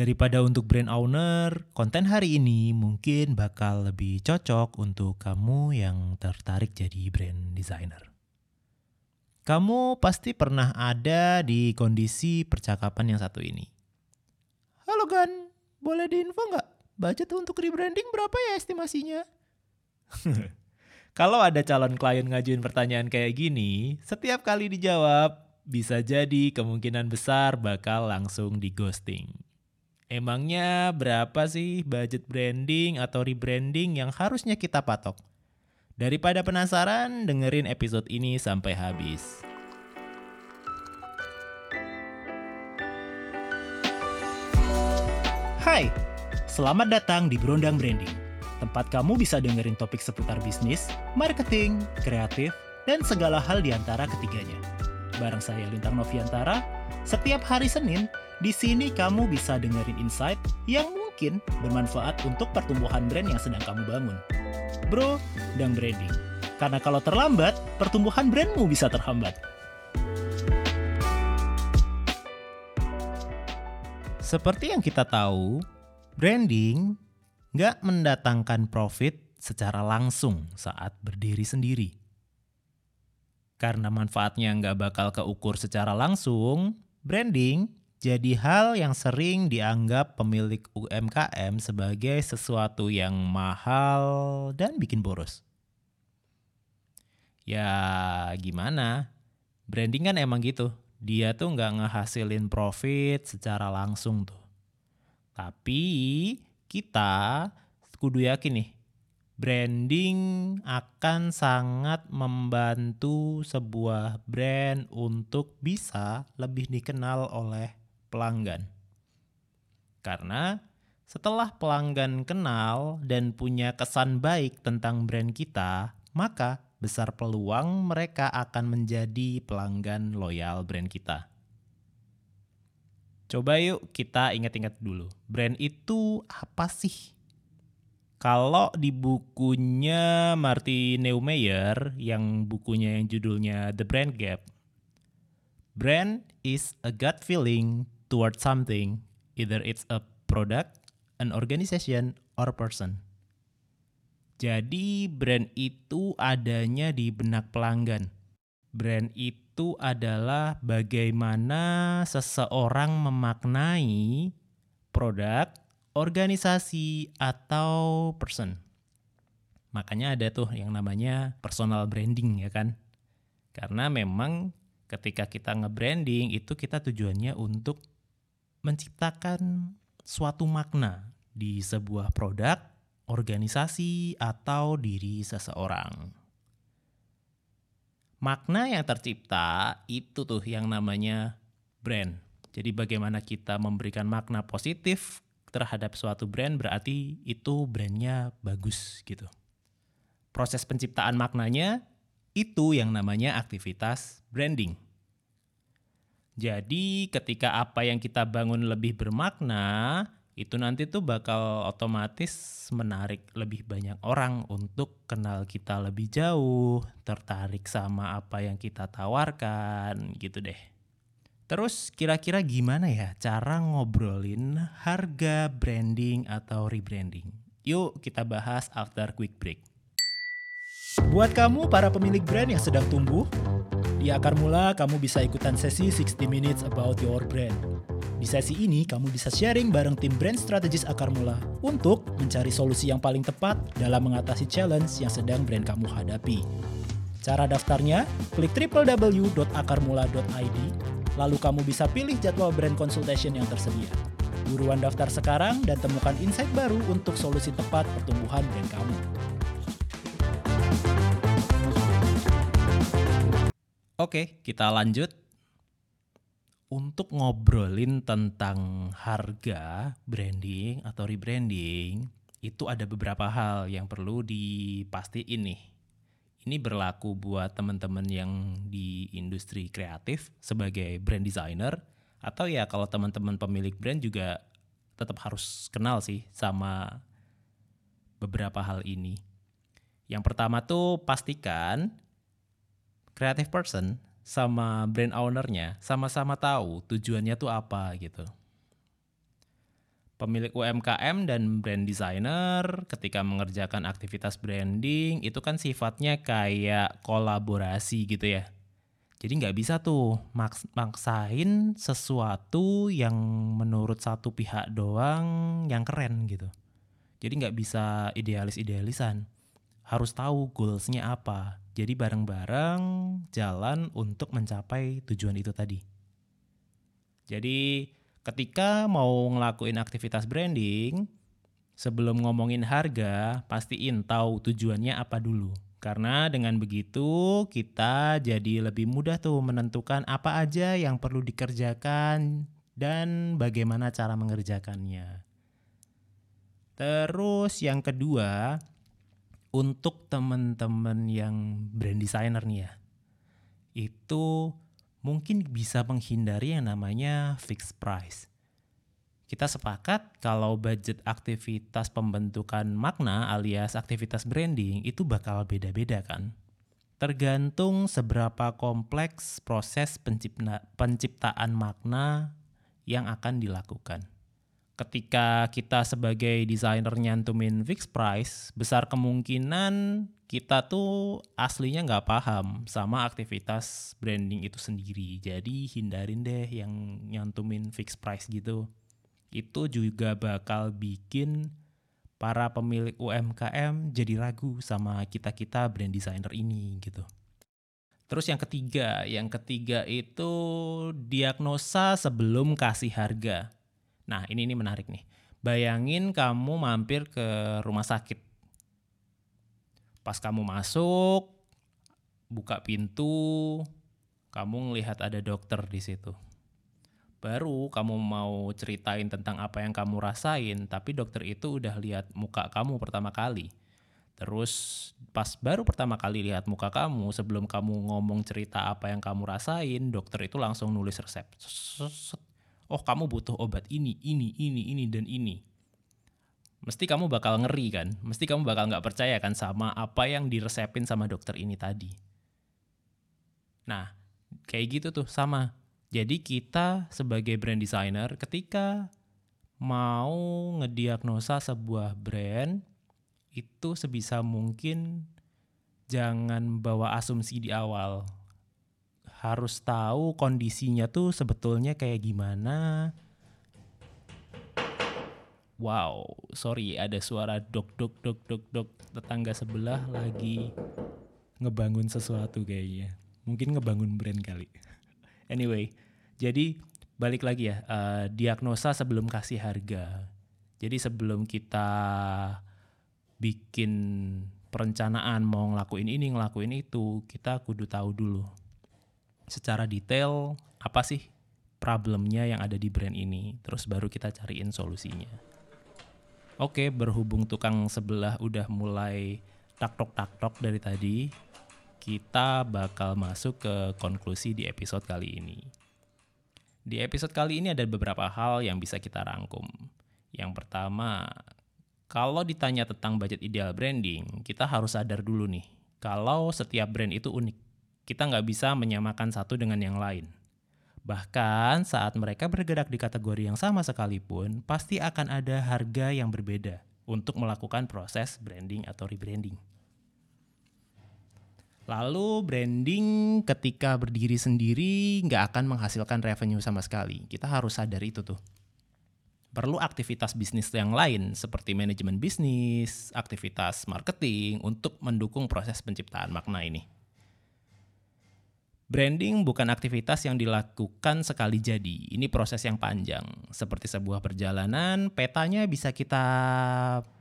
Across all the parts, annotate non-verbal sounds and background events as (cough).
Daripada untuk brand owner, konten hari ini mungkin bakal lebih cocok untuk kamu yang tertarik jadi brand designer. Kamu pasti pernah ada di kondisi percakapan yang satu ini. Halo Gan, boleh diinfo nggak? Budget untuk rebranding berapa ya estimasinya? (laughs) Kalau ada calon klien ngajuin pertanyaan kayak gini, setiap kali dijawab, bisa jadi kemungkinan besar bakal langsung di ghosting. Emangnya berapa sih budget branding atau rebranding yang harusnya kita patok? Daripada penasaran, dengerin episode ini sampai habis. Hai, selamat datang di Brondang Branding. Tempat kamu bisa dengerin topik seputar bisnis, marketing, kreatif, dan segala hal di antara ketiganya. Bareng saya Lintang Noviantara, setiap hari Senin di sini kamu bisa dengerin insight yang mungkin bermanfaat untuk pertumbuhan brand yang sedang kamu bangun. Bro, dan branding. Karena kalau terlambat, pertumbuhan brandmu bisa terhambat. Seperti yang kita tahu, branding nggak mendatangkan profit secara langsung saat berdiri sendiri. Karena manfaatnya nggak bakal keukur secara langsung, branding jadi hal yang sering dianggap pemilik UMKM sebagai sesuatu yang mahal dan bikin boros. Ya gimana? Branding kan emang gitu. Dia tuh nggak ngehasilin profit secara langsung tuh. Tapi kita kudu yakin nih, branding akan sangat membantu sebuah brand untuk bisa lebih dikenal oleh pelanggan. Karena setelah pelanggan kenal dan punya kesan baik tentang brand kita, maka besar peluang mereka akan menjadi pelanggan loyal brand kita. Coba yuk kita ingat-ingat dulu, brand itu apa sih? Kalau di bukunya Martin Neumeyer yang bukunya yang judulnya The Brand Gap, brand is a gut feeling towards something, either it's a product, an organization, or person. Jadi brand itu adanya di benak pelanggan. Brand itu adalah bagaimana seseorang memaknai produk, organisasi, atau person. Makanya ada tuh yang namanya personal branding ya kan. Karena memang ketika kita nge-branding itu kita tujuannya untuk menciptakan suatu makna di sebuah produk, organisasi, atau diri seseorang. Makna yang tercipta itu tuh yang namanya brand. Jadi bagaimana kita memberikan makna positif terhadap suatu brand berarti itu brandnya bagus gitu. Proses penciptaan maknanya itu yang namanya aktivitas branding. Jadi ketika apa yang kita bangun lebih bermakna, itu nanti tuh bakal otomatis menarik lebih banyak orang untuk kenal kita lebih jauh, tertarik sama apa yang kita tawarkan gitu deh. Terus kira-kira gimana ya cara ngobrolin harga branding atau rebranding? Yuk kita bahas after quick break. Buat kamu para pemilik brand yang sedang tumbuh, di Akar Mula, kamu bisa ikutan sesi 60 Minutes About Your Brand. Di sesi ini, kamu bisa sharing bareng tim brand strategis Akar Mula untuk mencari solusi yang paling tepat dalam mengatasi challenge yang sedang brand kamu hadapi. Cara daftarnya, klik www.akarmula.id, lalu kamu bisa pilih jadwal brand consultation yang tersedia. Buruan daftar sekarang dan temukan insight baru untuk solusi tepat pertumbuhan brand kamu. Oke, kita lanjut. Untuk ngobrolin tentang harga branding atau rebranding, itu ada beberapa hal yang perlu dipastiin nih. Ini berlaku buat teman-teman yang di industri kreatif sebagai brand designer atau ya kalau teman-teman pemilik brand juga tetap harus kenal sih sama beberapa hal ini. Yang pertama tuh pastikan creative person sama brand ownernya sama-sama tahu tujuannya tuh apa gitu. Pemilik UMKM dan brand designer ketika mengerjakan aktivitas branding itu kan sifatnya kayak kolaborasi gitu ya. Jadi nggak bisa tuh maks maksain sesuatu yang menurut satu pihak doang yang keren gitu. Jadi nggak bisa idealis-idealisan. Harus tahu goalsnya apa. Jadi bareng-bareng jalan untuk mencapai tujuan itu tadi. Jadi ketika mau ngelakuin aktivitas branding, sebelum ngomongin harga, pastiin tahu tujuannya apa dulu. Karena dengan begitu kita jadi lebih mudah tuh menentukan apa aja yang perlu dikerjakan dan bagaimana cara mengerjakannya. Terus yang kedua, untuk teman-teman yang brand designer nih ya, itu mungkin bisa menghindari yang namanya fixed price. Kita sepakat kalau budget aktivitas pembentukan makna alias aktivitas branding itu bakal beda-beda kan. Tergantung seberapa kompleks proses pencipta penciptaan makna yang akan dilakukan. Ketika kita sebagai desainer nyantumin fixed price, besar kemungkinan kita tuh aslinya nggak paham sama aktivitas branding itu sendiri. Jadi hindarin deh yang nyantumin fixed price gitu. Itu juga bakal bikin para pemilik UMKM jadi ragu sama kita-kita brand designer ini gitu. Terus yang ketiga, yang ketiga itu diagnosa sebelum kasih harga. Nah ini ini menarik nih. Bayangin kamu mampir ke rumah sakit Pas kamu masuk, buka pintu, kamu ngelihat ada dokter di situ. Baru kamu mau ceritain tentang apa yang kamu rasain, tapi dokter itu udah lihat muka kamu pertama kali. Terus pas baru pertama kali lihat muka kamu, sebelum kamu ngomong cerita apa yang kamu rasain, dokter itu langsung nulis resep. Oh kamu butuh obat ini, ini, ini, ini, dan ini mesti kamu bakal ngeri kan, mesti kamu bakal nggak percaya kan sama apa yang diresepin sama dokter ini tadi. Nah, kayak gitu tuh sama. Jadi kita sebagai brand designer ketika mau ngediagnosa sebuah brand itu sebisa mungkin jangan bawa asumsi di awal. Harus tahu kondisinya tuh sebetulnya kayak gimana, Wow, sorry ada suara dok dok dok dok dok tetangga sebelah lagi ngebangun sesuatu kayaknya. Mungkin ngebangun brand kali. (laughs) Anyway, jadi balik lagi ya, uh, diagnosa sebelum kasih harga. Jadi sebelum kita bikin perencanaan mau ngelakuin ini, ngelakuin itu, kita kudu tahu dulu secara detail apa sih problemnya yang ada di brand ini, terus baru kita cariin solusinya. Oke, berhubung tukang sebelah udah mulai taktok-taktok dari tadi, kita bakal masuk ke konklusi di episode kali ini. Di episode kali ini ada beberapa hal yang bisa kita rangkum. Yang pertama, kalau ditanya tentang budget ideal branding, kita harus sadar dulu nih, kalau setiap brand itu unik. Kita nggak bisa menyamakan satu dengan yang lain. Bahkan saat mereka bergerak di kategori yang sama sekalipun, pasti akan ada harga yang berbeda untuk melakukan proses branding atau rebranding. Lalu branding ketika berdiri sendiri nggak akan menghasilkan revenue sama sekali. Kita harus sadar itu tuh. Perlu aktivitas bisnis yang lain seperti manajemen bisnis, aktivitas marketing untuk mendukung proses penciptaan makna ini. Branding bukan aktivitas yang dilakukan sekali jadi. Ini proses yang panjang. Seperti sebuah perjalanan, petanya bisa kita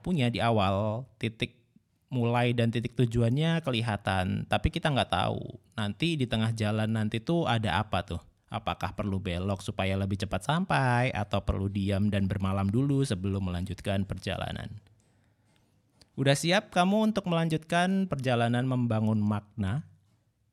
punya di awal, titik mulai dan titik tujuannya kelihatan. Tapi kita nggak tahu nanti di tengah jalan nanti tuh ada apa tuh. Apakah perlu belok supaya lebih cepat sampai atau perlu diam dan bermalam dulu sebelum melanjutkan perjalanan. Udah siap kamu untuk melanjutkan perjalanan membangun makna